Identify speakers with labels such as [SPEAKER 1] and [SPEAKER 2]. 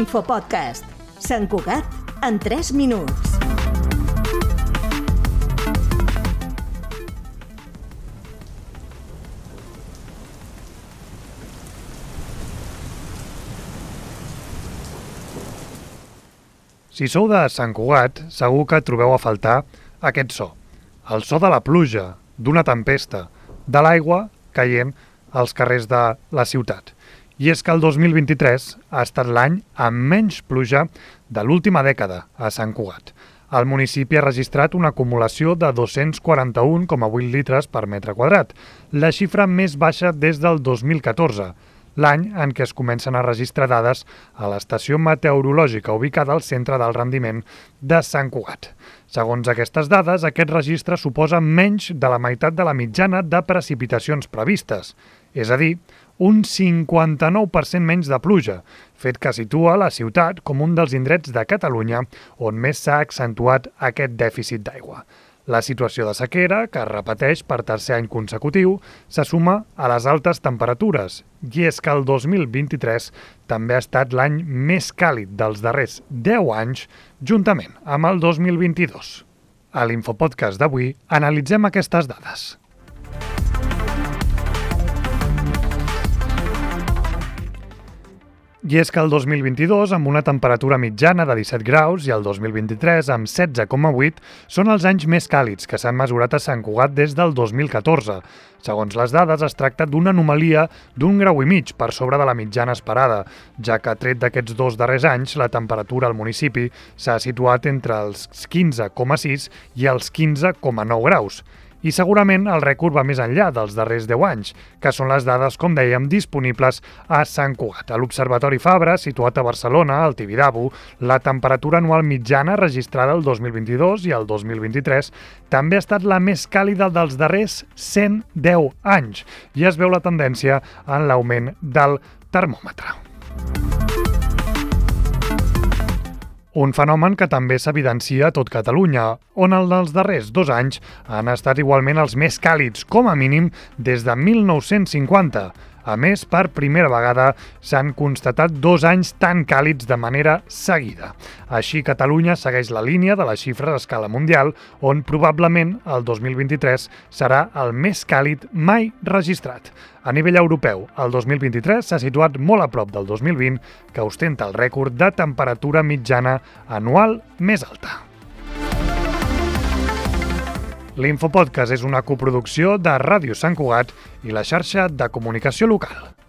[SPEAKER 1] L'infopodcast. Sant Cugat en 3 minuts.
[SPEAKER 2] Si sou de Sant Cugat, segur que trobeu a faltar aquest so. El so de la pluja, d'una tempesta, de l'aigua caient als carrers de la ciutat. I és que el 2023 ha estat l'any amb menys pluja de l'última dècada a Sant Cugat. El municipi ha registrat una acumulació de 241,8 litres per metre quadrat, la xifra més baixa des del 2014, l'any en què es comencen a registrar dades a l'estació meteorològica ubicada al centre del rendiment de Sant Cugat. Segons aquestes dades, aquest registre suposa menys de la meitat de la mitjana de precipitacions previstes, és a dir, un 59% menys de pluja, fet que situa la ciutat com un dels indrets de Catalunya on més s'ha accentuat aquest dèficit d'aigua. La situació de sequera, que es repeteix per tercer any consecutiu, se suma a les altes temperatures, i és que el 2023 també ha estat l'any més càlid dels darrers 10 anys, juntament amb el 2022. A l'Infopodcast d'avui analitzem aquestes dades. I és que el 2022, amb una temperatura mitjana de 17 graus, i el 2023, amb 16,8, són els anys més càlids que s'han mesurat a Sant Cugat des del 2014. Segons les dades, es tracta d'una anomalia d'un grau i mig per sobre de la mitjana esperada, ja que tret d'aquests dos darrers anys, la temperatura al municipi s'ha situat entre els 15,6 i els 15,9 graus. I segurament el rècord va més enllà dels darrers 10 anys, que són les dades, com dèiem, disponibles a Sant Cugat. A l'Observatori Fabra, situat a Barcelona, al Tibidabo, la temperatura anual mitjana registrada el 2022 i el 2023 també ha estat la més càlida dels darrers 110 anys i es veu la tendència en l'augment del termòmetre. Un fenomen que també s'evidencia a tot Catalunya, on en els darrers dos anys han estat igualment els més càlids, com a mínim des de 1950. A més, per primera vegada s'han constatat dos anys tan càlids de manera seguida. Així, Catalunya segueix la línia de les xifres a escala mundial, on probablement el 2023 serà el més càlid mai registrat. A nivell europeu, el 2023 s'ha situat molt a prop del 2020, que ostenta el rècord de temperatura mitjana anual més alta. L'Infopodcast és una coproducció de Ràdio Sant Cugat i la xarxa de comunicació local.